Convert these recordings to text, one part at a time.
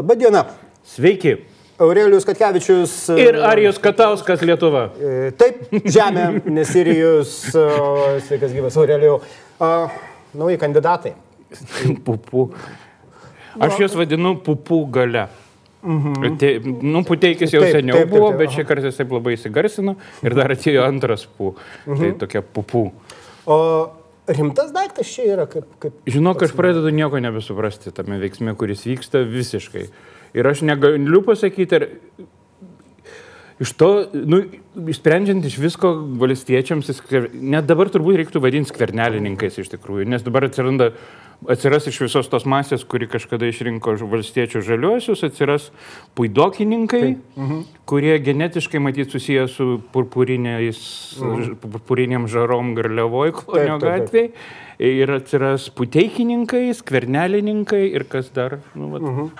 Labadiena. Sveiki. Aurelijus Katkevičius. Ir Arijus Katauskas Lietuva. E, Taip, Žemė, Nesirijus. Sveikas gyvas, Aurelijau. Nauji kandidatai. Pupų. Aš juos vadinu pupų gale. Mhm. Te, nu, puteikis jau Taip, seniau taip, taip, buvo, taip, bet aha. šį kartą jis taip labai įsigarsino ir dar atėjo antras pų. Mhm. Tai tokia pupų. O rimtas daiktas čia yra kaip... kaip Žinok, aš pradedu nieko nebesuprasti tame veiksme, kuris vyksta visiškai. Ir aš negaliu pasakyti, ar iš to, nu, sprendžiant iš visko valstiečiams, net dabar turbūt reiktų vadinti skvernelininkais iš tikrųjų, nes dabar atsiranda, atsiras iš visos tos masės, kuri kažkada išrinko valstiečių žaliuosius, atsiras puidokininkai, mhm. kurie genetiškai matyt susiję su purpuriniais, mhm. purpuriniam žarom Garliavoj, Klonio gatvėje. Ir atsiras puteikininkai, skvernelininkai ir kas dar. Nu, vat, mhm.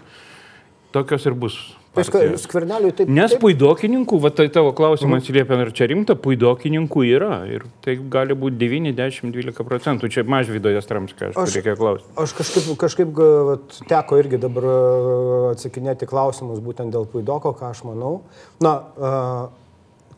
Tokios ir bus. Tai skverneliui taip... Nes taip, puidokininkų, va tai tavo klausimas atsiliepia, ar čia rimta, puidokininkų yra. Ir tai gali būti 9, 10, 12 procentų. Čia mažvydo Jastramskė, aš Aš- reikia klausti. Aš kažkaip, kažkaip vat, teko irgi dabar atsakinėti klausimus būtent dėl Puidoko, ką aš manau. Na, a,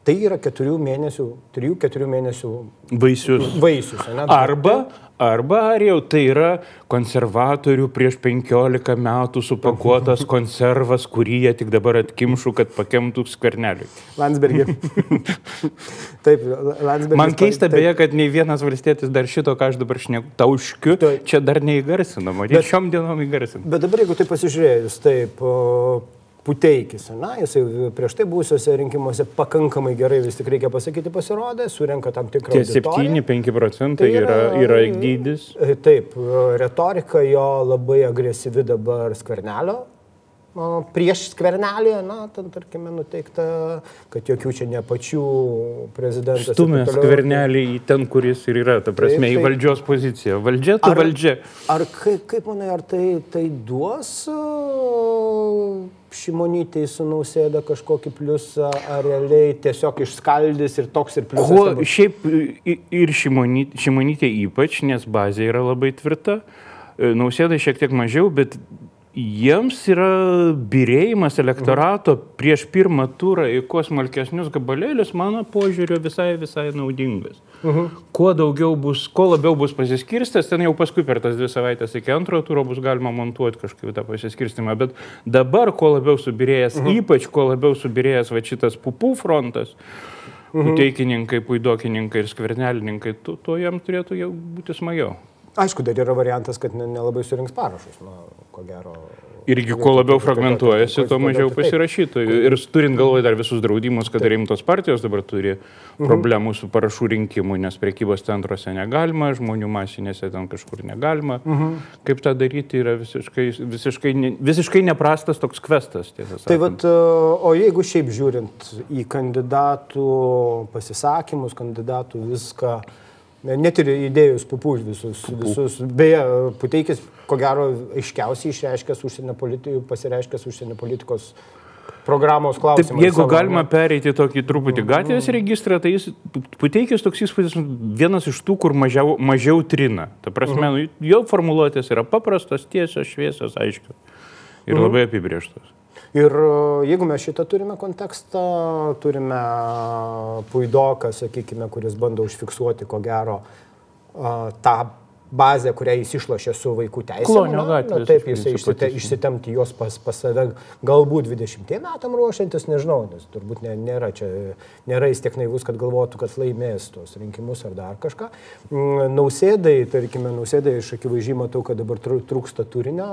tai yra keturių mėnesių, trijų, keturių mėnesių Vaisius. vaisius. ane? Arba, arba ar jau tai yra konservatorių prieš 15 metų supakuotas konservas, kurį jie tik dabar atkimšų, kad pakemtų skverneliui. Landsbergį. Taip, Landsbergis. Man keista taip, beje, kad nei vienas valstietis dar šito, ką aš dabar šneku, tauškiu, Taip. čia dar neįgarsinama. Bet- šiom dienom įgarsinama. Bet dabar, jeigu tai pasižiūrėjus, taip, o, Puteikis, na, jisai prieš tai būsiuose rinkimuose pakankamai gerai, vis tik reikia pasakyti, pasirodė, surenka tam tikrą... Tie auditoriją. 7-5 procentai Tai yra, yra- yra dydis. E, Taip, retorika jo labai agresyvi dabar skvernelio. O prieš skvernelį, na, ten, tarkime, nuteikta, kad jokių čia ne pačių prezidentas. Stumė taip skvernelį į ten, kuris ir yra, ta prasme, Taip, į taip. valdžios poziciją. Valdžia, tu Ar- valdžia. Ar kaip, kaip manai, ar tai, tai duos o, šimonytei su nausėda kažkokį pliusą, ar realiai tiesiog išskaldys ir toks ir pliusas? Kuo nebus? šiaip ir šimonytė, šimonytė ypač, nes bazė yra labai tvirta, e, nausėda šiek tiek mažiau, bet jiems yra birėjimas elektorato prieš pirmą turą į kuo smulkesnius gabalėlius, mano požiūriu, visai, visai naudingas. Kuo daugiau bus, kuo labiau bus pasiskirstas, ten jau paskui per tas dvi savaitės iki antrojo turo bus galima montuoti kažkaip tą pasiskirstimą, bet dabar kuo labiau subirėjęs, ypač kuo labiau subirėjęs va šitas pupų frontas, Puteikininkai, puidokininkai ir skvernelininkai, tu, tuo jam turėtų jau būti smagiau. Aišku, dar yra variantas, kad ne- nelabai surinks parašus, na, ko gero. Irgi kuo labiau fragmentuojasi, tuo mažiau kitaip? pasirašytų. Ir turint galvoje dar visus draudimus, kad rimtos partijos dabar turi problemų su parašų rinkimu, nes priekybos centruose negalima, žmonių masinėse ten kažkur negalima. Kaip tą daryti yra visiškai, visiškai, visiškai neprastas toks kvestas. Tai vat, o jeigu šiaip žiūrint į kandidatų pasisakymus, kandidatų viską, net ir įdėjus pupų visus, visus, beje, Puteikis, ko gero, aiškiausiai išreiškęs užsienio politikos, pasireiškęs užsienio politikos programos Taip, klausimą. jeigu galima pereiti tokį truputį gatvės registrą, tai jis puteikęs toks įspūdis, vienas iš tų, kur mažiau, mažiau trina. Ta prasme, nu, jo formuluotės yra paprastos, tiesios, šviesios, aiškios ir labai apibrieštos. Ir e, jeigu mes šitą turime kontekstą, turime puidoką, sakykime, kuris bando užfiksuoti, ko gero, a, tą bazę, kurią jis išlošė su vaikų teisėmis. Klonio gatvės, Taip, jisai išsite, išsitemti juos pas, pas save galbūt 20 metam ruošiantis, nežinau, nes turbūt ne, nėra čia, nėra jis tiek naivus, kad galvotų, kad laimės tuos rinkimus ar dar kažką. Mm, Nausėdai, tarkime, nausėdai iš akivaizdžiai matau, kad dabar trūksta turinio,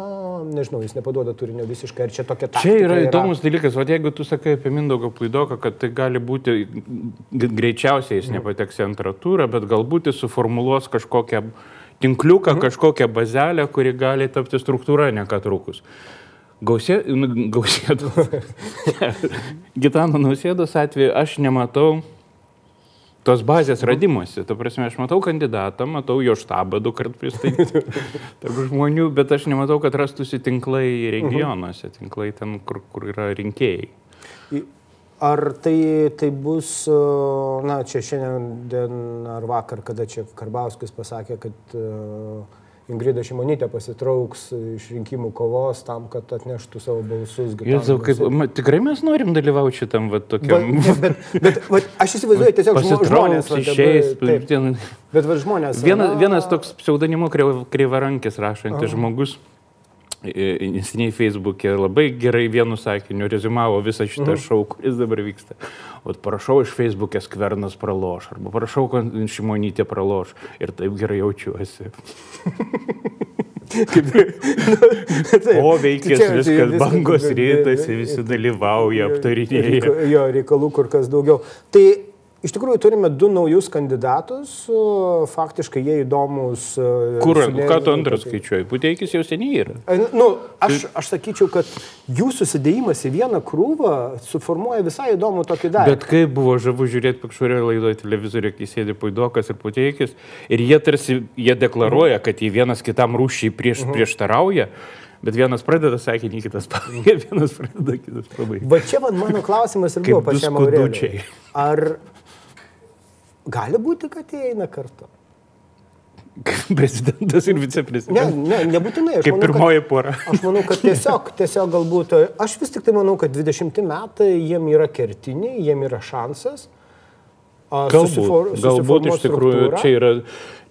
nežinau, jis nepaduoda turinio visiškai, ar čia tokia taktika. Čia yra įdomus dalykas, o jeigu tu sakai apie Mindaugą Puidoką, kad tai gali būti, greičiausiai jis nepateks į antrą turą, bet galbūt jis suformuluos kažkokią tinkliuką, kažkokią bazelę, kuri gali tapti struktūra nekatrukus. Gausė, nu, gausėdo. Gitano nausėdos atveju aš nematau tos bazės radimuose. Ta prasme, aš matau kandidatą, matau jo štabą du kart pristatyti tarp žmonių, bet aš nematau, kad rastųsi tinklai regionuose, tinklai ten, kur, kur yra rinkėjai. Ar tai, tai bus, na, čia šiandien ar vakar, kada čia Karbauskis pasakė, kad Ingrida Šimonytė pasitrauks iš rinkimų kovos tam, kad atneštų savo balsus. Jėzau, kaip, ma, tikrai mes norim dalyvauti šitam, va, tokiam. ne, bet, bet va, aš įsivaizduoju tiesiog žmo- žmonės. Išeis. Bet va, žmonės. Vienas, na, vienas toks pseudonimu kreivarankis rašantis žmogus. E, Neseniai Facebook'e labai gerai vienu sakiniu rezumavo visą šitą Mhm. šou, kuris dabar vyksta. O prašau iš Facebook'e skvernas praloš, arba prašau, kad šimonytė praloš. Ir taip gerai jaučiuosi. taip. Poveikis, Čia- čia viskas, viskas- bangos vi- visi dalyvauja, aptarinėja. Jo, reikalų kur kas daugiau. Tai iš tikrųjų turime du naujus kandidatus, faktiškai jie įdomus. e, Kur, ne- ką tu antras skaičiuoji? Puteikis jau seniai yra. E, Nu, aš, aš sakyčiau, kad jų susidėjimas į vieną krūvą suformuoja visai įdomų tokį darbą. Bet kaip buvo žavu žiūrėti kažkurioje laidoje televizoriuje, kai sėdi Puidokas ir Puteikis, ir jie tarsi, jie deklaruoja, kad jie vienas kitam rūšiai prieš, prieštarauja, bet vienas pradeda sakinį, kitas pabaigia, vienas pradeda, kitas pabaigia. Va čia man mano klausimas ir buvo pačiam. Aurelijui. Ar gali būti, kad jie eina kartu? Prezidentas ir Ne, viceprezidentas. ne, nebūtinai. Aš Kaip manau, pirmoji pora. Aš manau, kad tiesiog, tiesiog galbūt, aš vis tik tai manau, kad 20 metai jiem yra kertiniai, jiem yra šansas. a, susifor- Galbūt, galbūt iš tikrųjų struktūrą. čia yra,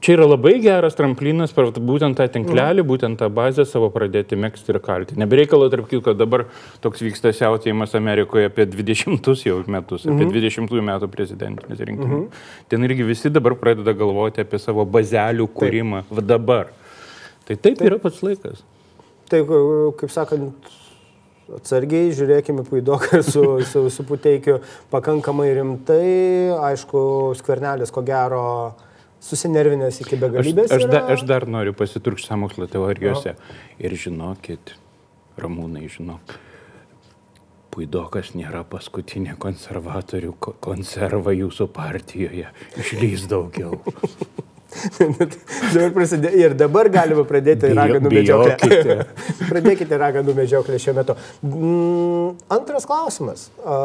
čia yra labai geras tramplinas per būtent tą tinklelį, būtent tą bazę savo pradėti mėgsti ir kalti. Nebereikalo, tarp kitko, dabar toks vyksta siautėjimas Amerikoje apie 20 jau metus, apie 20 metų prezidentinis rinkimus. Ten irgi visi dabar pradeda galvoti apie savo bazelių kūrimą. Va dabar. Tai taip, taip. yra pats laikas. Tai, kaip sakant, atsargiai žiūrėkime puidoką su, su, su puteikiu pakankamai rimtai. Aišku, skvernelis ko gero susinervinęs iki Aš, begalybės. aš, da, yra. aš dar noriu pasiturkti samokslo teorijose. Ir žinokit, ramūnai, žinok. Puidokas nėra paskutinė konservatorių ko- konserva jūsų partijoje. Išlys daugiau. dabar prasidė, ir dabar galima pradėti Bijo- raganų medžioklę. Pradėkite raganų medžioklę šiuo metu. Mm, antras klausimas. A,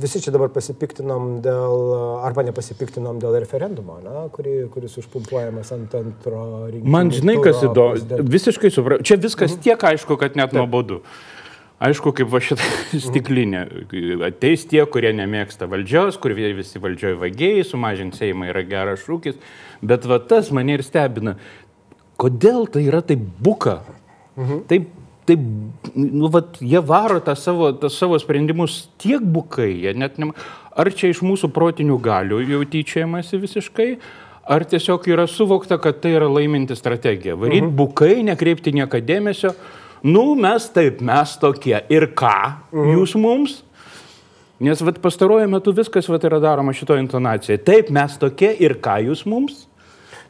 Visi čia dabar pasipiktinom dėl, arba nepasipiktinom dėl referendumo, na, kuri, kuris užpumpuojamas ant antro rinkimų. Man žinai, kas įdomu. Visiškai suprantu. Čia viskas tiek aišku, kad net nuobodu. Aišku, kaip va šitą stiklinę. Ateis tie, kurie nemėgsta valdžios, kur visi valdžioje vagiai, sumažinti Seimą yra geras šūkis. Bet va tas mane ir stebina. Kodėl tai yra taip buka? Taip, taip, nu, vat, jie varo tą savo, tą savo sprendimus tiek bukai, jie net ne... Ar čia iš mūsų protinių galių jau tyčiamasi visiškai, ar tiesiog yra suvokta, kad tai yra laiminti strategija. Varyt mhm. bukai, nekreipti niekada dėmesio. Nu, mes taip, mes tokie. Ir ką mhm. jūs mums? Nes vat, pastaruoju metu viskas vat, yra daroma šito intonacija. Taip, mes tokie ir ką jūs mums?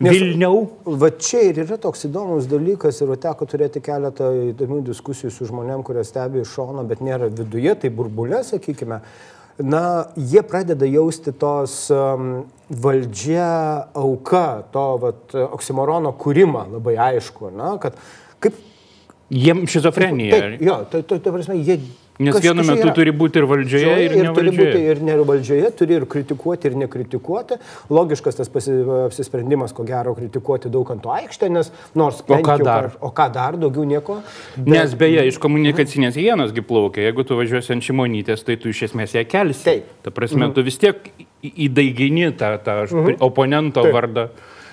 Nes- Vilniau. Va čia ir yra toks įdomus dalykas ir teko turėti keletą įdomių diskusijų su žmonėm, kurie stebi iš šono, bet nėra viduje, tai burbulė, sakykime. Na, jie pradeda jausti tos um, valdžia auka, to vat, oksimorono kūrimą labai aišku, na, kad kaip... Jiem šizofrenija. Taip, jo, tai, tai, tai prasme, jie... Nes kažkas vienu metu yra. turi būti ir valdžioje, ir, ir turi būti ir ne valdžioje, turi ir kritikuoti, ir nekritikuoti. Logiškas tas pasi, apsisprendimas, ko gero, kritikuoti daug ant to aikštę, nes nors... O ką jau dar? O ką dar, daugiau nieko. Nes beje, iš komunikacinės hienosgi plaukia, jeigu tu važiuosi ant šimonytės, tai tu iš esmės ją kelsi. Taip. Ta prasme, tu vis tiek įdaigini tą, tą oponento Taip. vardą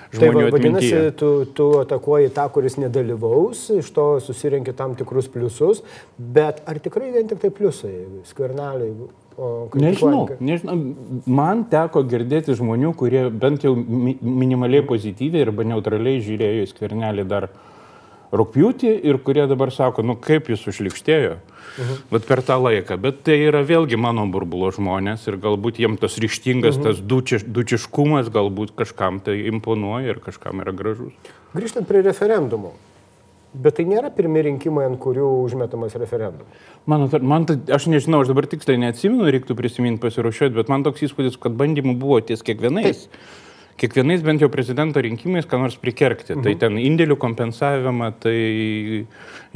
Tai va, žmonių vadinasi, atmintyje. tu, tu atakuoji tą, kuris nedalyvaus, iš to susirinki tam tikrus pliusus, bet ar tikrai vien tik tai pliusai, skverneliai? Nežinau, nežinau, man teko girdėti žmonių, kurie bent jau mi minimaliai pozityviai arba neutraliai žiūrėjo į skvernelį dar rūpjūtį ir kurie dabar sako, nu kaip jis užlikštėjo. Mhm. Bet per tą laiką. Bet tai yra vėlgi mano burbulo žmonės ir galbūt jiems tas ryštingas, mhm. tas dučiš, dučiškumas galbūt kažkam tai imponuoja ir kažkam yra gražus. Grįžtant prie referendumų. Bet tai nėra pirmie rinkimai, ant kurių užmetamas referendumas. Man, man tai, aš nežinau, aš dabar tiksliai neatsimenu, reiktų prisiminti pasiruošiuoti, bet man toks įspūdis, kad bandymų buvo ties kiekvienais. Kiekvienais bent jau prezidento rinkimais ką nors prikerkti. Tai mhm. Tai ten indėlių kompensavimą, tai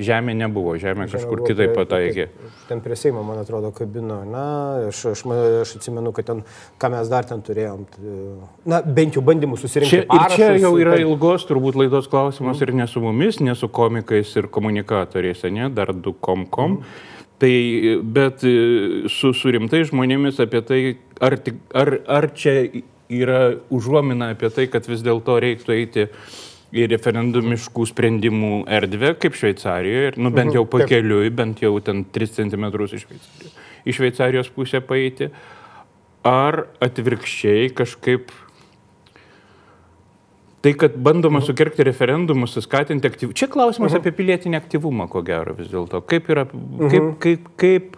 žemė nebuvo, žemė, žemė kažkur kitaip pataikė. Ten prie Seimo, man atrodo, kabino, na, aš, aš, aš atsimenu, kad ten, ką mes dar ten turėjom, na, bent jau bandymų susirinkti. Čia, parašus, ir čia jau yra kad... ilgos turbūt laidos klausimas mhm. ir ne su mumis, ne su komikais ir komunikatoriais, ne, dar du kom-kom. Mhm. Tai, bet su, su rimtai žmonėmis apie tai, ar, ar, ar čia yra užuomina apie tai, kad vis dėlto reiktų eiti į referendumiškų sprendimų erdvę, kaip Šveicarijoje, nu, bent jau mhm. pakeliui, bent jau ten 3 cm iš Šveicarijos, iš Šveicarijos pusę paeiti, ar atvirkščiai kažkaip Tai, kad bandoma mhm. sukerkti referendumus, skatinti aktyvumą. Čia klausimas uh -huh. apie pilietinį aktyvumą, ko gero vis dėlto. Kaip, yra, kaip, kaip, kaip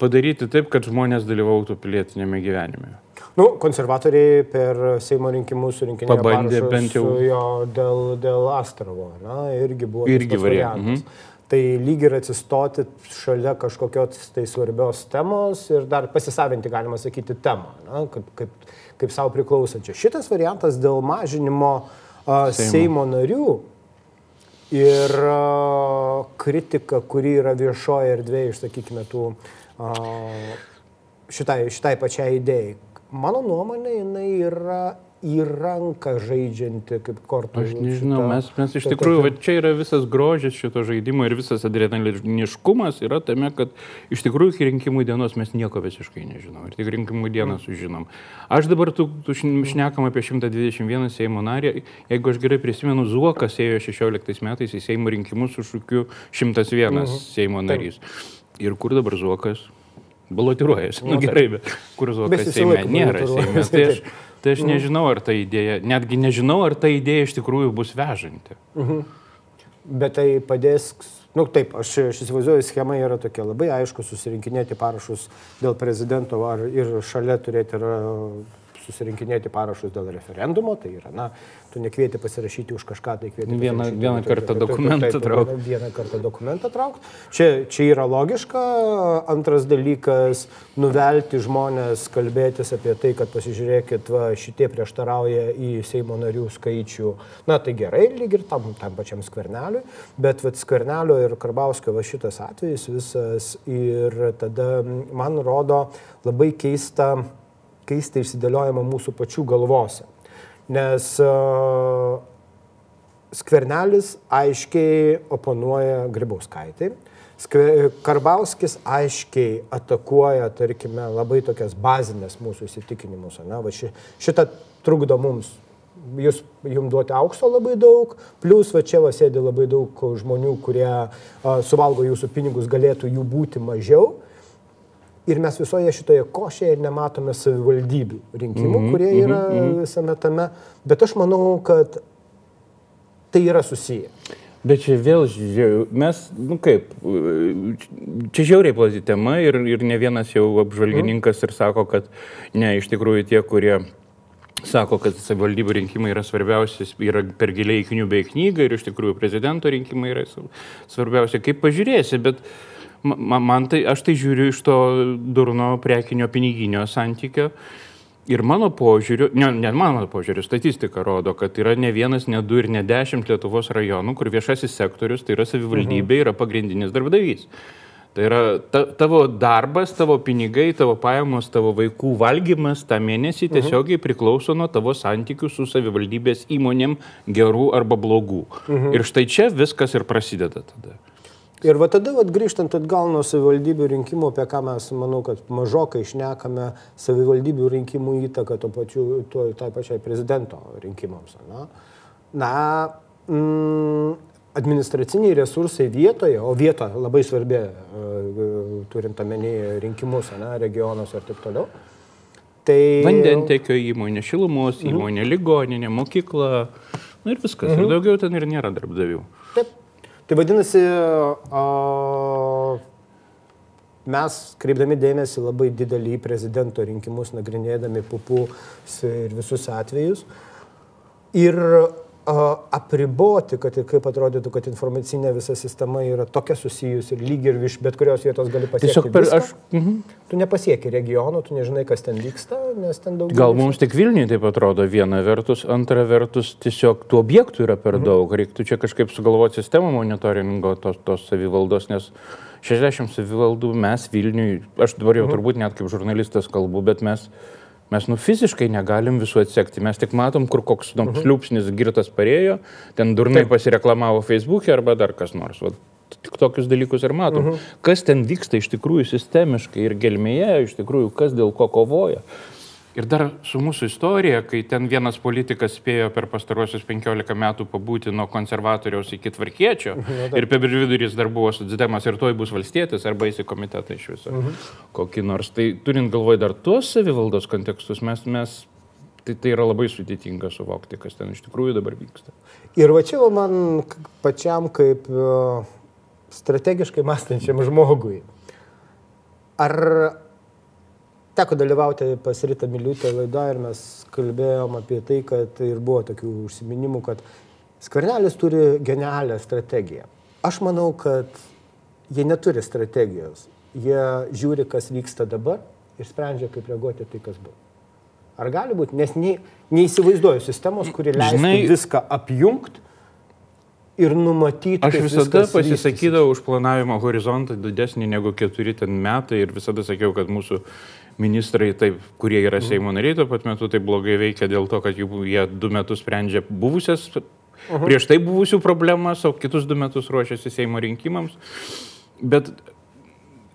padaryti taip, kad žmonės dalyvautų pilietinėme gyvenime? Nu, konservatoriai per Seimo rinkimus surinkinėjo Pabandė bent jau jo dėl, dėl Astravo, na, irgi buvo irgi variantas. Mhm. Tai lyg ir atsistoti šalia kažkokios tai svarbios temos ir dar pasisavinti, galima sakyti, temą, na, kaip, kaip, kaip savo priklausančią. Šitas variantas dėl mažinimo uh, Seimo. Seimo narių ir uh, kritika, kuri yra viešoje erdvėje, išsakykime, tų uh, šitai, šitai pačiai idėjai mano nuomonė, jinai yra į ranką žaidžianti kaip kortų. Aš nežinau, šita, mes, mes iš tikrųjų, va, čia yra visas grožis šito žaidimo ir visas adrenaliniškumas yra tame, kad iš tikrųjų iki rinkimų dienos mes nieko visiškai nežinom ir tik rinkimų dieną mm. sužinom. Aš dabar tu, tu šnekam apie 121 Seimo narį, jeigu aš gerai prisimenu, Zuokas ėjo 16 metais į Seimo rinkimus su šūkiu 101 mm. Seimo narys. Taip. Ir kur dabar Zuokas? Balotiruojasi. Na nu, gerai, bet kur Zuokas Seime nėra Seime. Tai aš, tai aš nežinau, ar ta idėja, netgi nežinau, ar ta idėja iš tikrųjų bus vežanti. Mhm. Bet tai padės, nu, taip, aš, aš įsivaizduoju, schema yra tokia labai aišku, susirinkinėti parašus dėl prezidento ar ir šalia turėti susirinkinėti parašus dėl referendumo, tai yra, na, tu nekvieti pasirašyti už kažką, tai kvieti. Vieną, vieną kartą dokumentą traukti. Vieną kartą dokumentą traukti. Čia, čia yra logiška. Antras dalykas, nuvelti žmonės, kalbėtis apie tai, kad pasižiūrėkit, va, šitie prieštarauja į Seimo narių skaičių. Na, tai gerai, lyg ir tam, tam pačiam skverneliui, bet va, skvernelio ir Karbauskio va šitas atvejis visas ir tada man rodo labai keista keistai išsidėliojama mūsų pačių galvose. Nes uh, skvernelis aiškiai oponuoja Grybauskaitai. Karbauskis aiškiai atakuoja, tarkime, labai tokias bazinės mūsų įsitikinimus. Ne? Va ši, šitą trukdo mums. Jūs jums duoti aukso labai daug, plus va čia va sėdi labai daug žmonių, kurie a, suvalgo jūsų pinigus, galėtų jų būti mažiau ir mes visoje šitoje košėje nematome savivaldybių rinkimų, mm -hmm, kurie mhm, yra mm -hmm. visame tame, bet aš manau, kad tai yra susiję. Bet čia vėl, mes, nu kaip, čia žiauriai plati tema ir, ir ne vienas jau apžvalgininkas ir sako, kad ne, iš tikrųjų tie, kurie sako, kad savivaldybių rinkimai yra svarbiausias, yra per giliai knygų bei knygą ir iš tikrųjų prezidento rinkimai yra svarbiausia, kaip pažiūrėsi, bet uh, man, man tai, aš tai žiūriu iš to durno prekinio piniginio santykio. Ir mano požiūriu, ne, ne mano požiūriu, statistika rodo, kad yra ne vienas, ne du ir ne dešimt Lietuvos rajonų, kur viešasis sektorius, tai yra savivaldybė, yra pagrindinis darbdavys. Tai yra ta, tavo darbas, tavo pinigai, tavo pajamos, tavo vaikų valgymas tą mėnesį tiesiogiai priklauso nuo tavo santykių su savivaldybės įmonėm gerų arba blogų. Mhm. Ir štai čia viskas ir prasideda tada. Ir va tada, va, grįžtant atgal nuo savivaldybių rinkimų, apie ką mes, manau, kad mažokai išnekame savivaldybių rinkimų įtaką to pačiu, to, tai pačiai prezidento rinkimams. Na, na mm, administraciniai resursai vietoje, o vieta labai svarbi, e, turint omeny rinkimus, na, regionuose ir taip toliau. Tai... Vandentekio įmonė, šilumos mhm. įmonė, mhm. ligoninė, mokykla, na ir viskas. Mhm. Ir daugiau ten ir nėra darbdavių. Tai vadinasi, a, mes kreipdami dėmesį labai didelį į prezidento rinkimus, nagrinėdami pupų ir visus atvejus. Ir apriboti, kad ir kaip atrodytų, kad informacinė visa sistema yra tokia susijusi ir lyg ir iš bet kurios vietos gali pasiekti. Tiesiog per viską. aš. Mhm. Tu nepasieki regionų, tu nežinai, kas ten vyksta, nes ten daug. Gal mums tik Vilniui taip atrodo viena vertus, antra vertus tiesiog tų objektų yra per daug. Reiktų čia kažkaip sugalvoti sistemą monitoringo tos, tos savivaldos, nes 60 savivaldų mes Vilniui, aš dabar jau turbūt net kaip žurnalistas kalbu, bet mes, mes nu fiziškai negalim visų atsekti. Mes tik matom, kur koks nu, šliupsnis girtas parėjo, ten durnai pasireklamavo Facebook'e arba dar kas nors. Vat, tik tokius dalykus ir matom. Uh -huh. Kas ten vyksta iš tikrųjų sistemiškai ir gelmėje, iš tikrųjų, kas dėl ko kovoja. Ir dar su mūsų istorija, kai ten vienas politikas spėjo per pastaruosius 15 metų pabūti nuo konservatoriaus iki tvarkiečio ir per vidurys dar buvo sudėdamas ir toj bus valstietis arba eis į komitetą iš viso. Uh -huh. Kokį nors. Tai turint galvoj dar tuos savivaldos kontekstus, mes, mes tai, tai yra labai sudėtinga suvokti, kas ten iš tikrųjų dabar vyksta. Ir va čia man pačiam kaip strategiškai mąstančiam žmogui. Ar teko dalyvauti pas Rita Miliutę laidoje ir mes kalbėjom apie tai, kad ir buvo tokių užsiminimų, kad Skvernelis turi genialią strategiją. Aš manau, kad jie neturi strategijos. Jie žiūri, kas vyksta dabar ir sprendžia, kaip reaguoti tai, kas bus. Ar gali būti? Nes nei, neįsivaizduoju sistemos, kuri leistų Žinai- viską apjungti ir numatyti. Aš visada pasisakydavau už planavimo horizontą didesnį negu keturi ten metai ir visada sakiau, kad mūsų ministrai, taip, kurie yra Seimo nariai, tuo pat metu taip blogai veikia dėl to, kad jų, jie du metus sprendžia buvusias, prieš tai buvusių problemas, o kitus du metus ruošiasi Seimo rinkimams. Bet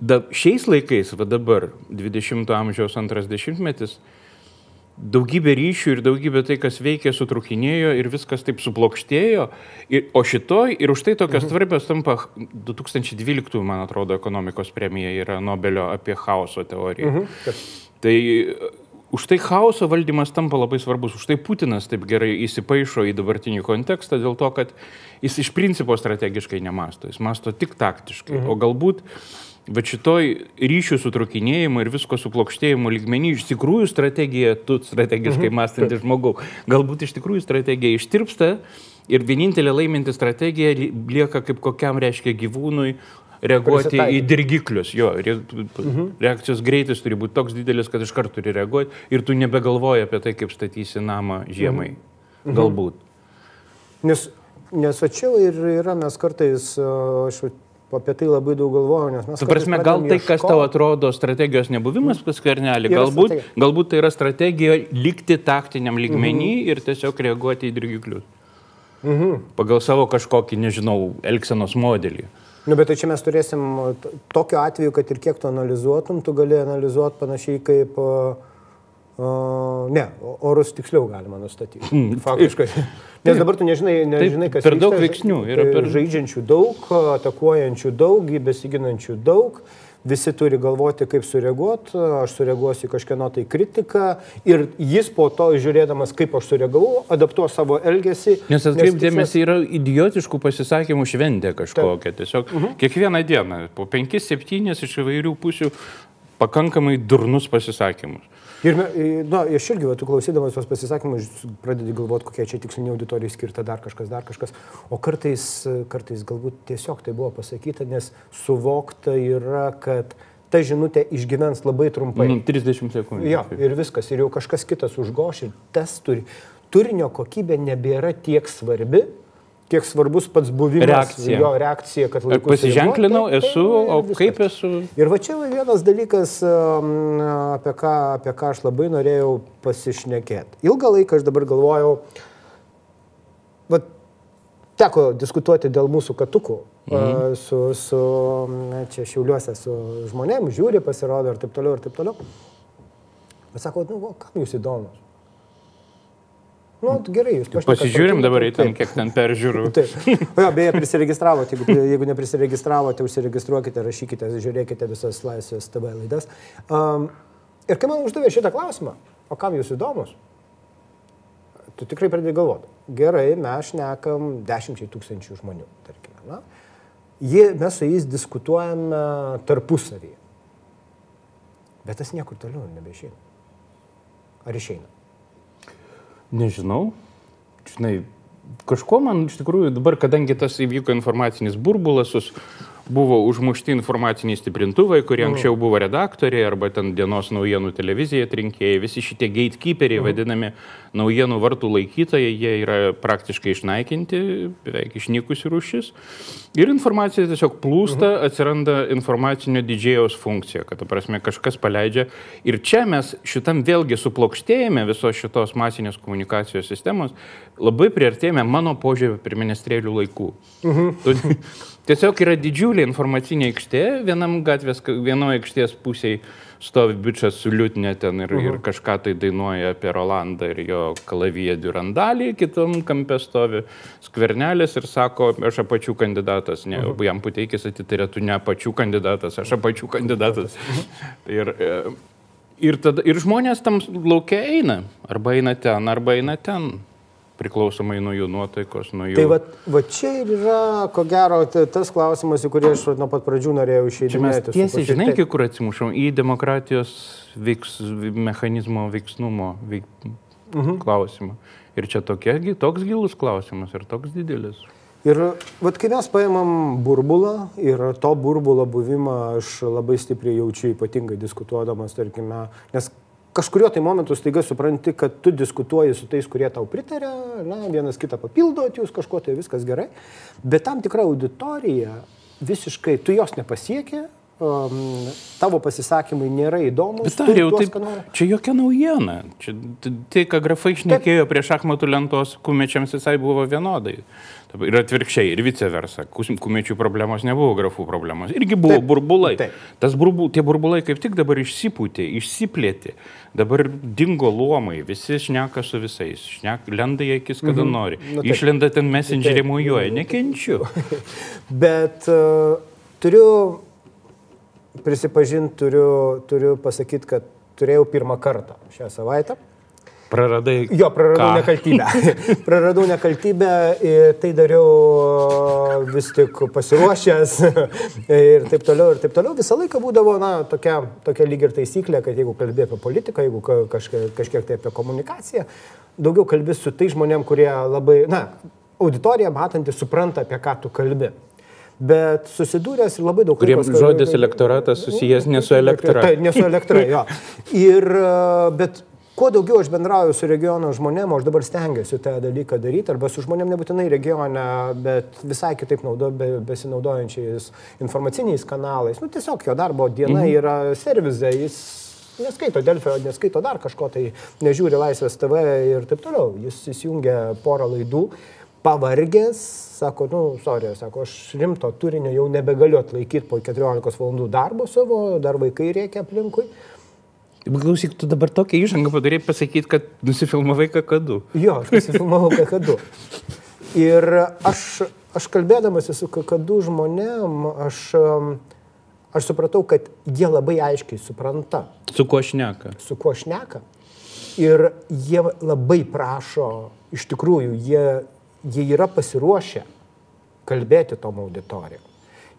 da, šiais laikais, va dabar, 20-ojo amžiaus antras dešimtmetis, daugybė ryšių ir daugybė tai, kas veikia, sutrukinėjo ir viskas taip suplokštėjo. Ir, o šitoj, ir už tai tokios svarbios tampa 2012, man atrodo, ekonomikos premija yra Nobelio apie chaoso teoriją. Mhm. Tai e, už tai chaoso valdymas tampa labai svarbus, už tai Putinas taip gerai įsipaišo į dabartinį kontekstą, dėl to, kad jis iš principo strategiškai nemasto, jis masto tik taktiškai. Mhm. O galbūt Bet šitoj ryšių sutrukinėjimo ir visko suplokštėjimo lygmenį iš tikrųjų strategija, tu strategiškai mhm. mąstantis žmogau, galbūt iš tikrųjų strategija ištirpsta ir vienintelė laiminti strategija li- lieka kaip kokiam reiškia gyvūnui reaguoti į dirgiklius. Jo, re, mhm. reakcijos greitis turi būti toks didelis, kad iš karto turi reaguoti ir tu nebegalvoji apie tai, kaip statysi namą žiemai. Mhm. Galbūt. Nes, nes va čia ir yra, mes kartais, aš apie tai labai daug galvoju, nes mes... Tu prasme, gal tai, kas tau atrodo strategijos nebuvimas pas kernelį, Yra galbūt, galbūt tai yra strategija likti taktiniam lygmenį mhm. ir tiesiog reaguoti į dirgiklius. Mhm. Pagal savo kažkokį, nežinau, elgsenos modelį. Nu, bet tai čia mes turėsim tokiu atveju, kad ir kiek tu analizuotum, tu gali analizuoti panašiai kaip... a, a, ne, o- orus tiksliau galima nustatyti. Mm, Faktiškai. Nes dabar tu nežinai, nežinai kas per daug vyksta, veiksnių, yra per- Žaidžiančių daug, atakuojančių daug, besiginančių daug. Visi turi galvoti, kaip sureaguoti, aš sureaguosiu kažkieno tai kritiką ir jis po to, žiūrėdamas, kaip aš sureagavau, adaptuos savo elgesį. Nes tikslas- atkreipdėmėsi yra idiotiškų pasisakymų šventė kažkokia. Tiesiog Mhm. kiekvieną dieną po 5-7 iš įvairių pusių pakankamai durnus pasisakymus. Ir, me- na, aš irgi, tu klausydamas tos pasisakymus, pradedi galvoti, kokia čia tikslinė auditorijai skirta dar kažkas, dar kažkas. O kartais, kartais galbūt tiesiog tai buvo pasakyta, nes suvokta yra, kad ta žinutė išgyvens labai trumpai. Nu, 30 sekundžių. Jo, ir viskas, ir jau kažkas kitas užgoš ir tas turi. Turinio kokybė nebėra tiek svarbi, kiek svarbus pats buvimas. Reakcija. Jo reakcija, kad laiku pasiženklinau, taip, esu, o viskas. kaip esu. Ir va čia vienas dalykas, um, apie ką, apie ką aš labai norėjau pasišnekėti. Ilgą laiką aš dabar galvojau, va, teko diskutuoti dėl mūsų katukų mhm. su, su, čia šiauliuose, su žmonėmis, žiūri, pasirodo ir taip toliau, ir taip toliau. Bet sako, nu, va, kam jūs įdomus? Nu, gerai, jūs pašnekate. Pasižiūrim dabar į ten, kiek ten peržiūrų. Taip. O jo, beje, prisiregistravote. Jeigu, jeigu neprisiregistravote, užsiregistruokite, rašykite, žiūrėkite visas Laisvės TV laidas. Um, ir kai man uždavė šitą klausimą, o kam jūs įdomus, tu tikrai pradėjai galvoti. Gerai, mes šnekam dešimčiai tūkstančių žmonių, tarkime. Na? Jie, mes su jais diskutuojame tarpusavyje. Bet tas niekur toliau nebeišeina. Ar išeina? Nežinau. Žinai, kažko man iš tikrųjų dabar, kadangi tas įvyko informacinis burbulas, buvo užmušti informaciniai stiprintuvai, kurie Mhm. anksčiau buvo redaktoriai arba ten dienos naujienų televizija atrinkėjai, visi šitie gatekeeperiai, Mhm. vadinami naujienų vartų laikytojai, jie yra praktiškai išnaikinti, beveik išnykusi rūšis. Ir informacija tiesiog plūsta, Mhm. atsiranda informacinio didžėjaus funkcija, kad, ta prasme, kažkas paleidžia. Ir čia mes šitam vėlgi suplokštėjame visos šitos masinės komunikacijos sistemos, labai priartėjame mano požiūrį prie ministerijų laikų. Mhm. Tiesiog yra didžiulė informacinė aikštė, vienam gatvės, vienoje aikštės pusėje stovi bičias su liutne ten ir, uh -huh. ir kažką tai dainuoja apie Rolandą ir jo kalaviją Durandalį, kitam kampe stovi skvernelis ir sako, aš apačių kandidatas, ne, uh -huh. jam puteikis atitarė, tu ne apačių kandidatas, aš apačių kandidatas. Uh -huh. ir, e, ir, tada, ir žmonės tam laukia eina, arba eina ten, arba eina ten priklausomai nuo jų nuotaikos, nuo jų... Tai va, va čia ir yra, ko gero, ta- tas klausimas, į kurį aš nuo pat pradžių norėjau Čia mes tiesiai, žinai, iki kur atsimušom į demokratijos veiks, mechanizmo veiksnumo veik, -huh. klausimą. Ir čia tokia, gi- toks gilus klausimas ir toks didelis. Ir vat, kai mes paimam burbulą ir to burbulo buvimą aš labai stipriai jaučiu, ypatingai diskutuodamas, tarkime, nes kažkurio tai momentu staiga supranti, kad tu diskutuoji su tais, kurie tau pritarė, na, vienas kitą papildot, jūs kažko tai viskas gerai, bet tam tikra auditorija visiškai, tu jos nepasiekė, um, tavo pasisakymai nėra įdomus. Bet ar jau tuos, taip, nori- čia jokia naujiena. Čia, tai, ką grafai šnekėjo prie šachmatų lentos, kumečiams visai buvo vienodai. Ir atvirkščiai, ir vice versa. Kumečių problemos nebuvo grafų problemos. Irgi buvo Taip, burbulai. taip. Tas burbul, tie burbulai kaip tik dabar išsipūtė, išsiplėtė. Dabar dingo luomai, visi šneka su visais. Šnek, lenda į akis, kada mhm. nori. Nu, taip. Išlenda ten messengerį Taip. mujuoja. Nekenčiu. Bet uh, turiu prisipažinti, turiu, turiu pasakyti, kad turėjau pirmą kartą šią savaitę. Praradai. Jo, praradau Ką? nekaltybę. praradau nekaltybę ir tai dariau vis tik pasiruošęs ir taip toliau, ir taip toliau. Visą laiką būdavo, na, tokia, tokia lyg ir taisyklė, kad jeigu kalbė apie politiką, jeigu ka- kažkiek, kažkiek tai apie komunikaciją, daugiau kalbė su tai žmonėm, kurie labai, na, auditorija matanti supranta, apie ką tu kalbi. Bet susidūręs ir labai daug Kuriems žodis elektoratas susijęs ne su elektra. Tai, ne su elektra, jo. Ir, e, bet kuo daugiau aš bendrauju su regiono žmonėm, aš dabar stengiuosi tą dalyką daryti, arba su žmonėm nebūtinai regione, bet visai kitaip naudo, be, besinaudojančiais informaciniais kanalais. Nu, tiesiog jo darbo diena mhm. yra servizai, jis neskaito Delfio, neskaito dar kažko, tai nežiūri Laisvės TV ir taip toliau. Jis įsijungia porą laidų, pavargęs, sako, nu, sorry, sako, aš rimto turinio jau nebegaliu atlaikyti po 14 valandų darbo savo, dar vaikai reikia aplinkui. Klausyk, tu dabar tokią įžangą padarė pasakyti, kad nusifilmavai kakadu. Jo, aš nusifilmavau kakadu. Ir aš, aš kalbėdamas su kakadu žmonėm, aš, um, aš supratau, kad jie labai aiškiai supranta, Su kuo šneka? su kuo šneka. Ir jie labai prašo, iš tikrųjų, jie, jie yra pasiruošę kalbėti tom auditorijom.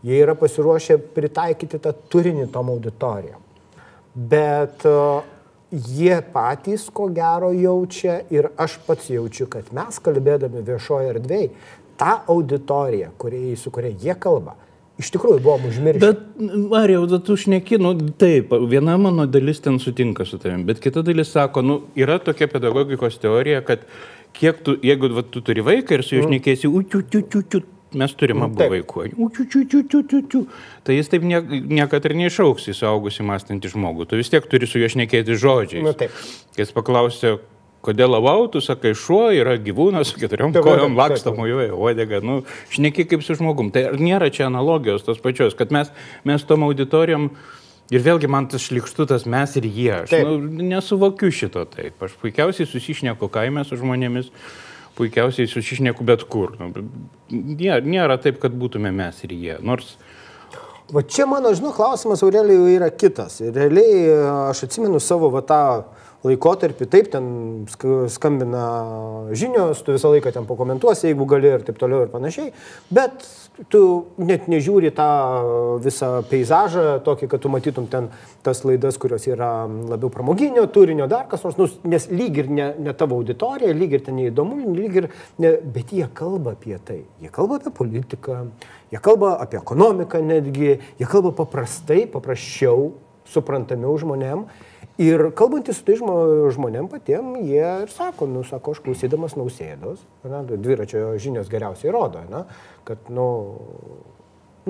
Jie yra pasiruošę pritaikyti tą turinį tom auditorijom. Bet uh, jie patys ko gero jaučia ir aš pats jaučiu, kad mes kalbėdami viešoje erdvėje, tą auditoriją, kurie, su kuria jie kalba, iš tikrųjų buvom užmiršę. Bet, Marijau, tu šneki, nu taip, viena mano dalis ten sutinka su tavim, bet kita dalis sako, nu yra tokia pedagogikos teorija, kad kiek tu, jeigu va, tu turi vaiką ir su juo šnekėsi, učiu, čiu, čiu, čiu, mes turime abu Taip. vaikų, tai jis taip nie, niekada ir neišauks į suaugusį mąstantį žmogų, tu vis tiek turi su juo šnekėti žodžiais. Nu, taip. Kai jis paklausė, kodėl lavau, tu sakai, šuo yra gyvūnas su keturiom kojom taip. mojuoja uodega, nu, šneki kaip su žmogum. Tai nėra čia analogijos tos pačios, kad mes, mes tom auditorijom ir vėlgi man tas šlikštutas mes ir jie. Aš Taip. nu, nesuvokiu šito taip. Aš puikiausiai susišneku kaime su žmonėmis, puikiausiai susišneku bet kur. Nu, nėra, nėra taip, kad būtume mes ir jie. Nors Va čia mano, žinau, klausimas Aurelijų yra kitas. Realiai aš atsimenu savo va tą laikotarpį, taip, ten sk- skambina žinios, tu visą laiką ten pakomentuosi, jeigu gali ir taip toliau ir panašiai, bet tu net nežiūri tą visą peizažą, tokį, kad tu matytum ten tas laidas, kurios yra labiau pramoginio turinio, dar kas nors, nu, nes lyg ir ne, ne tavo auditorija, lyg ir ten neįdomu, lyg ir, ne, bet jie kalba apie tai, jie kalba apie politiką, jie kalba apie ekonomiką netgi, jie kalba paprastai, paprasčiau, suprantamiau žmonėm. Ir kalbantys su tai žmo- žmonėm patiem, jie ir sako, nu, sako, aš klausydamas nausėdos, na, dviračio žinios geriausiai rodo, na, kad, nu,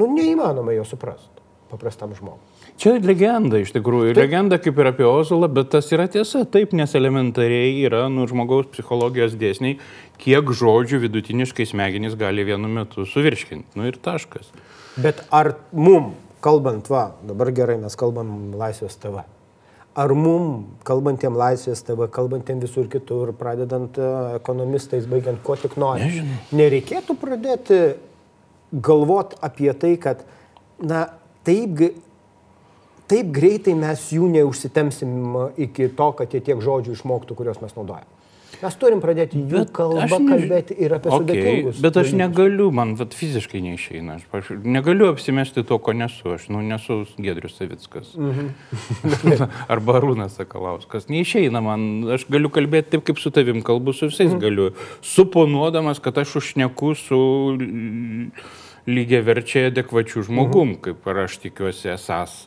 nu, neįmanoma jo suprasti paprastam žmogui. Čia legenda iš tikrųjų. Taip. Legenda kaip ir apie Ozolą, bet tas yra tiesa. Taip, nes elementariai yra nu, žmogaus psichologijos dėsniai, kiek žodžių vidutiniškai smegenys gali vienu metu suvirškinti. Nu ir taškas. Bet ar mum, kalbant, va, dabar gerai mes kalbam Laisvės TV. Ar mum, kalbantiem Laisvės TV, kalbantiem visur kitur, pradedant e, ekonomistais, baigiant ko tik nori, Nežinau. nereikėtų pradėti galvot apie tai, kad, na, taip, taip greitai mes jų neužsitemsim iki to, kad jie tiek žodžių išmoktų, kuriuos mes naudojame. Mes turim pradėti jų Bet kalbą neži- kalbėti ir apie Okay, sudėtingus. bet aš dalykus. negaliu, man vat, fiziškai neišeina. Aš, aš negaliu apsimesti to, ko nesu. Aš nu, nesu Gedrius Savickas. Mhm. Arba Arūnas Sakalauskas. Neišeina man. Aš galiu kalbėti taip, kaip su tavim kalbu, su visais Mhm. galiu. Suponuodamas, kad aš užneku su lygiai verčiai adekvačių žmogum, Mhm. kaip ir aš tikiuosi esas.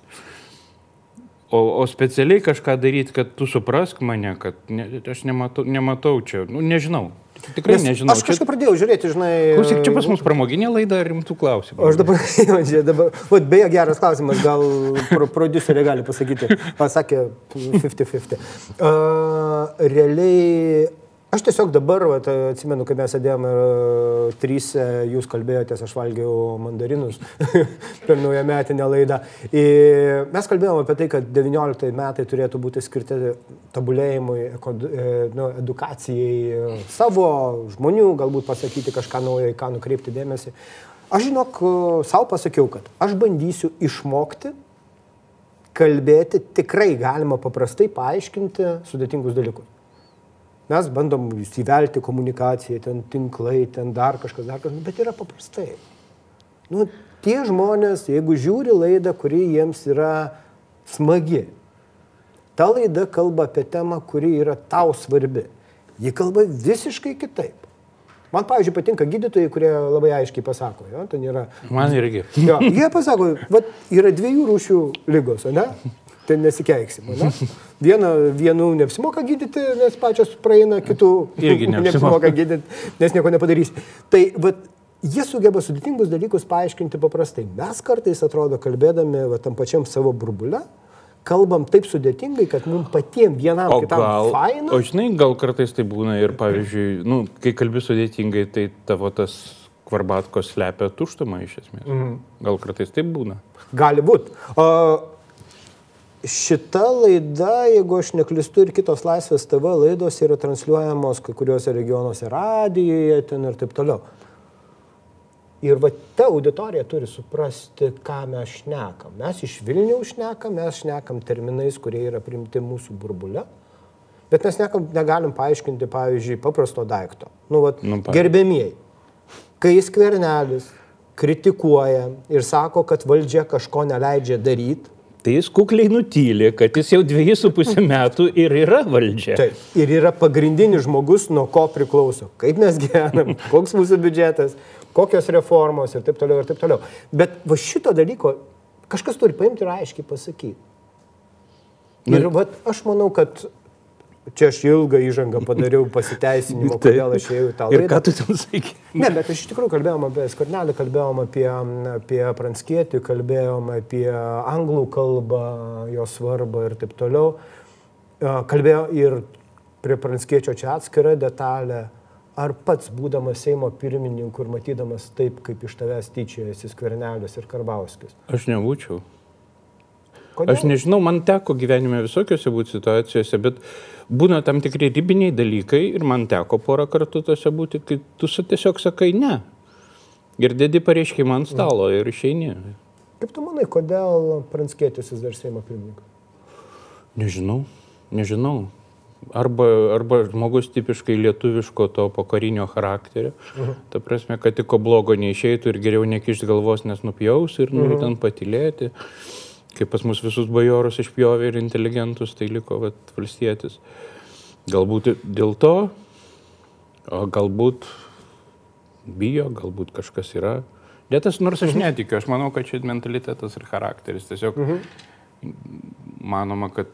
O, o specialiai kažką daryti, kad tu suprask mane, kad ne, aš nematau, nematau čia, nu, nežinau. Tikrai Nes nežinau. Aš kažkaip pradėjau žiūrėti, žinai. Klausyk, čia pas mus pramoginė laida ar rimtų klausimų? O aš dabar, čia dabar, vat, beje, geras klausimas, gal pro, producerė gali pasakyti, pasakė 50-50. Uh, realiai, aš tiesiog dabar, vat, atsimenu, kai mes sėdėjome trys, jūs kalbėjotės, aš valgiau mandarinus per naują metinę laidą. Ir mes kalbėjome apie tai, kad 19 metai turėtų būti skirti tobulėjimui, eko, e, nu, edukacijai e, savo žmonių, galbūt pasakyti kažką naujo, į ką nukreipti dėmesį. Aš žinok, savo pasakiau, kad aš bandysiu išmokti kalbėti tikrai galima paprastai paaiškinti sudėtingus dalykus. Mes bandom įsivelti komunikaciją, ten tinklai, ten dar kažkas, dar kažkas, bet yra paprastai. Nu, tie žmonės, jeigu žiūri laidą, kuri jiems yra smagi, ta laida kalba apie temą, kuri yra tau svarbi. Ji kalba visiškai kitaip. Man, pavyzdžiui, patinka gydytojai, kurie labai aiškiai pasako, jo, ten yra Man irgi. Jo, jie pasako, vat, yra dviejų rūšių lygos, ne? Ten nesikeiksim, ne? Viena, vienų neapsimoka gydyti, nes pačios praeina, kitų Irgi neapsimoka. gydyti, nes nieko nepadarysi. Tai vat, jie sugeba sudėtingus dalykus paaiškinti paprastai. Mes kartais, atrodo, kalbėdami va, tam pačiam savo burbulę, kalbam taip sudėtingai, kad mums patiems vienam O kitam gal, faina. o žinai, gal kartais tai būna ir, pavyzdžiui, nu, kai kalbi sudėtingai, tai tavo tas kvarbatkos slepia tuštumą iš esmės. Mm. Gal kartais taip būna. Gali būti. Šita laida, jeigu aš neklistu, ir kitos Laisvės TV laidos yra transliuojamos kai kuriuose regionuose radijoje ten ir taip toliau. Ir va ta auditorija turi suprasti, ką mes šnekam. Mes iš Vilniaus šnekam, mes šnekam terminais, kurie yra primti mūsų burbulė, bet mes nekam, negalim paaiškinti, pavyzdžiui, paprasto daikto. Nu, vat, Nu, pavyzdžiui. gerbėmieji, kai skvernelis kritikuoja ir sako, kad valdžia kažko neleidžia daryti, Tai jis kukliai nutylė, kad jis jau dviejų su pusę metų ir yra valdžia. Taip. Ir yra pagrindinis žmogus, nuo ko priklauso. Kaip mes gyvenam, koks mūsų biudžetas, kokios reformos ir taip toliau ir taip toliau. Bet va šito dalyko kažkas turi paimti ir aiškiai pasakyti. Ir va aš manau, kad čia aš ilgą įžangą padariau pasiteisinimo, Taip. kodėl aš ėjau į tą Ir laidą. ką tu ten sakai? Ne, bet iš tikrųjų kalbėjom apie Skvarnelį, kalbėjom apie, apie Pranskietį, kalbėjom apie anglų kalbą, jos svarbą ir taip toliau. Kalbėjau ir prie Pranskiečio čia atskira detalė. Ar pats, būdamas Seimo pirmininku ir matydamas taip, kaip iš tavęs tyčiojasi Skvernelis ir Karbauskis? Aš nebūčiau. Kodėl? Aš nežinau, man teko gyvenime visokiose būti situacijose, bet būna tam tikri ribiniai dalykai ir man teko porą kartų tose būti, kai tu tiesiog sakai ne. Ir dedi pareiškimą ant stalo ir išeini. Kaip tu manai, kodėl Pranskietis vis dar Seimo pirmininkas? Nežinau, nežinau. arba, arba žmogus tipiškai lietuviško to pokarinio charakterio. Uh -huh. Ta prasme, kad tik ko blogo neišeitų ir geriau nekišti galvos, nes nupjaus ir nu, uh -huh. ten patilėti. Kaip pas mus visus bajorus išpjovė ir inteligentus, tai liko vat, valstietis. Galbūt dėl to, o galbūt bijo, galbūt kažkas yra. Dėtas, nors aš netikiu, aš manau, kad čia mentalitetas ir charakteris. Tiesiog uh -huh. manoma, kad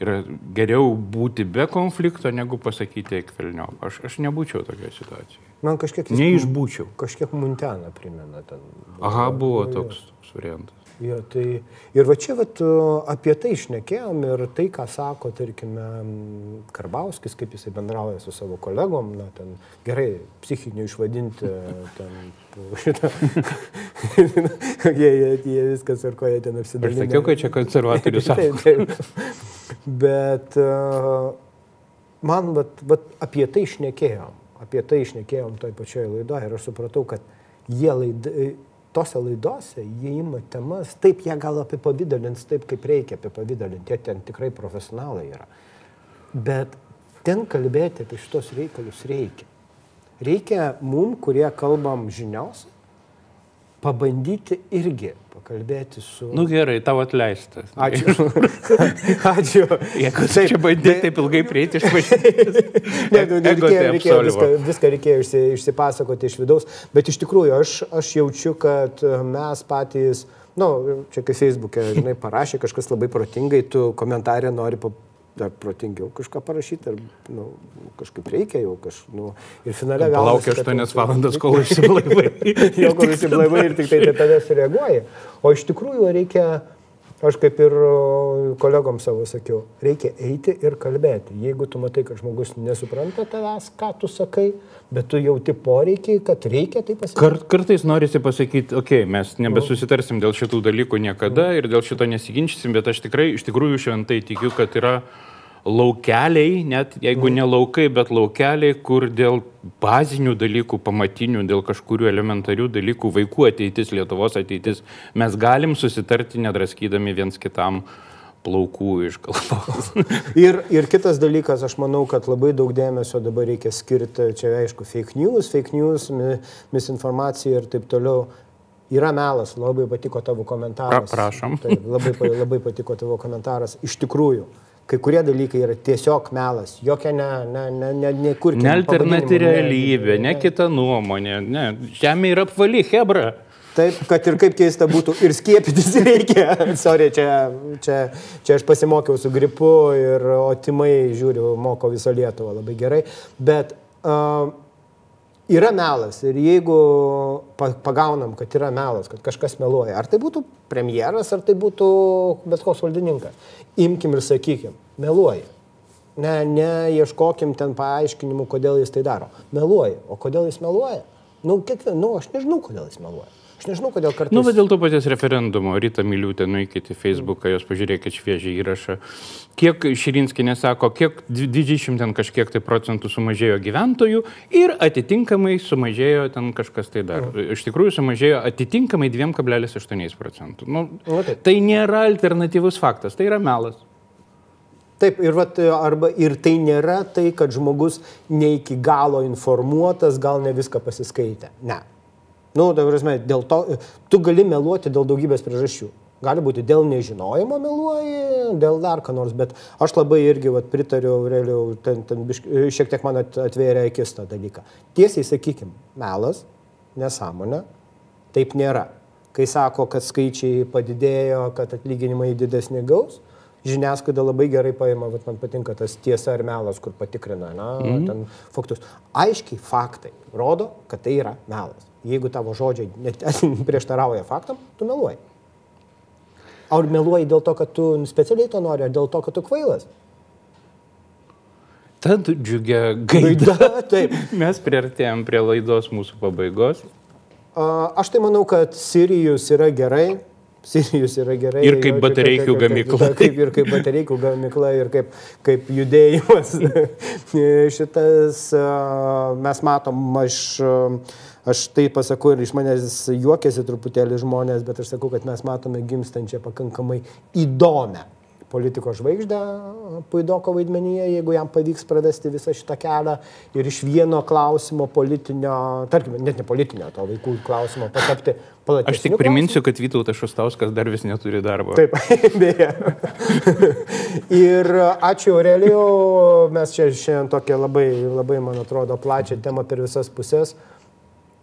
yra geriau būti be konflikto, negu pasakyti eikvelnio. Aš, aš nebūčiau tokioje situacijoje. Man kažkiek... Neišbūčiau. Kažkiek Munteną primena ten. Aha, buvo toks, toks variantas. Jo, tai, ir va čia vat, apie tai išnekėjom ir tai, ką sako, tarkime, Karbauskis, kaip jisai bendrauja su savo kolegom, na, ten gerai, psichinių išvadinti, ten šitą, jie, jie, jie viskas ar ko jie ten apsidalinę. Aš sakiau, kad čia konservatorius taip, taip. Bet uh, man vat, vat, apie tai išnekėjom, apie tai išnekėjom toj pačioj laidoje ir aš supratau, kad jie laidai tose laidose jie ima temas, taip jie gal apipavydalins taip, kaip reikia apipavydalinti, jie ten tikrai profesionalai yra. Bet ten kalbėti apie šitos reikalus reikia. Reikia mum, kurie kalbam žinios, pabandyti irgi pakalbėti su... Nu gerai, tau atleistas. Ačiū. Ačiū. Jeigu taip, čia bandė taip ilgai prieiti iš pažinties. ne, nu, reikėjo, reikėjo viską, viską reikėjo išsi, išsipasakoti iš vidaus, bet iš tikrųjų aš, aš jaučiu, kad mes patys, na, nu, čia kai Facebook'e, žinai, parašė kažkas labai protingai, tu komentarė nori dar protingiau kažką parašyti, ar nu, kažkaip reikia jau kažkaip. Nu, ir finale gal... Laukia 8 valandas, kol išsiblaivai. jau kol išsiblaivai ir tik tai tada sureaguoji. O iš tikrųjų reikia, aš kaip ir kolegom savo sakiau, reikia eiti ir kalbėti. Jeigu tu matai, kad žmogus nesupranta tavęs, ką tu sakai, bet tu jauti poreikį, kad reikia tai pasakyti. Kart, kartais norisi pasakyti, okei, okay, mes nebesusitarsim dėl šitų dalykų niekada ir dėl šito nesiginčysim, bet aš tikrai iš tikrųjų šventai tikiu, kad yra laukeliai, net jeigu ne laukai, bet laukeliai, kur dėl bazinių dalykų, pamatinių, dėl kažkurių elementarių dalykų, vaikų ateitis, Lietuvos ateitis, mes galim susitarti nedraskydami viens kitam plaukų iš kalbos. ir, ir kitas dalykas, aš manau, kad labai daug dėmesio dabar reikia skirti, čia aišku, fake news, fake news, misinformacija ir taip toliau. Yra melas, labai patiko tavo komentaras. Pra, prašom. Tai, labai, labai patiko tavo komentaras. Iš tikrųjų, kai kurie dalykai yra tiesiog melas, jokia ne, ne, ne, ne, ne kur. Ne alternatyvi realybė, ne, ne kita nuomonė, ne. Žemė yra apvali, hebra. Taip, kad ir kaip keista būtų, ir skiepytis reikia. Sorry, čia, čia, čia aš pasimokiau su gripu ir otimai žiūriu, moko visą Lietuvą labai gerai. Bet uh, yra melas ir jeigu pagaunam, kad yra melas, kad kažkas meluoja, ar tai būtų premjeras, ar tai būtų bet koks valdininkas, imkim ir sakykim, meluoja. Ne, neieškokim ten paaiškinimų, kodėl jis tai daro. Meluoja. O kodėl jis meluoja? Nu, kiekvien, nu, aš nežinau, kodėl jis meluoja. Aš nežinau, kodėl kartais. Nu, bet dėl to paties referendumo, Rita Miliūtė, nueikite į Facebooką, jos pažiūrėkite šviežią įrašą. Kiek Širinskinė sako, kiek didžiai ten kažkiek tai procentų sumažėjo gyventojų ir atitinkamai sumažėjo ten kažkas tai dar. Mm. Iš tikrųjų sumažėjo atitinkamai 2,8 procentų. Nu, nu, tai. tai nėra alternatyvus faktas, tai yra melas. Taip, ir, vat, arba, ir tai nėra tai, kad žmogus ne iki galo informuotas, gal ne viską pasiskaitė. Ne. Nu, tai prasme, dėl to, tu gali meluoti dėl daugybės priežasčių. Gali būti dėl nežinojimo meluoji, dėl dar ką nors, bet aš labai irgi vat, pritariu, realiau, ten, ten bišk, šiek tiek man atvėrė akis tą dalyką. Tiesiai sakykim, melas, nesąmonė, taip nėra. Kai sako, kad skaičiai padidėjo, kad atlyginimai didesnį gaus, žiniasklaida labai gerai paima, vat, man patinka tas tiesa ar melas, kur patikrina, na, mm -hmm. faktus. Aiškiai faktai rodo, kad tai yra melas jeigu tavo žodžiai net prieštarauja faktam, tu meluoji. Ar meluoji dėl to, kad tu specialiai to nori, ar dėl to, kad tu kvailas? Tad džiugia gaida. gaida taip. Mes priartėjom prie laidos mūsų pabaigos. Aš tai manau, kad Sirijus yra gerai. Sirijus yra gerai. Ir kaip batareikų gamykla. Kaip, ir kaip batareikų gamykla, ir kaip, kaip judėjimas. Šitas mes matom, aš aš tai pasakau ir iš manęs juokiasi truputėlį žmonės, bet aš sakau, kad mes matome gimstančią pakankamai įdomią, politikos žvaigždę Puidoko vaidmenyje, jeigu jam pavyks pravesti visą šitą kelią ir iš vieno klausimo politinio, tarkim, net ne politinio, to vaikų klausimo patapti platesniu. Aš tik priminsiu, kad Vytautas Šustauskas dar vis neturi darbo. Taip, beje. ir ačiū Aurelijau, mes čia šiandien tokią labai, labai, man atrodo, plačią temą per visas pusės.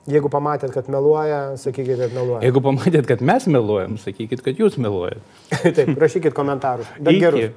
Jeigu pamatėt, kad meluoja, sakykit, kad meluoja. Jeigu pamatėt, kad mes meluojam, sakykit, kad jūs meluojat. Taip, rašykit komentarus. Iki. gerų.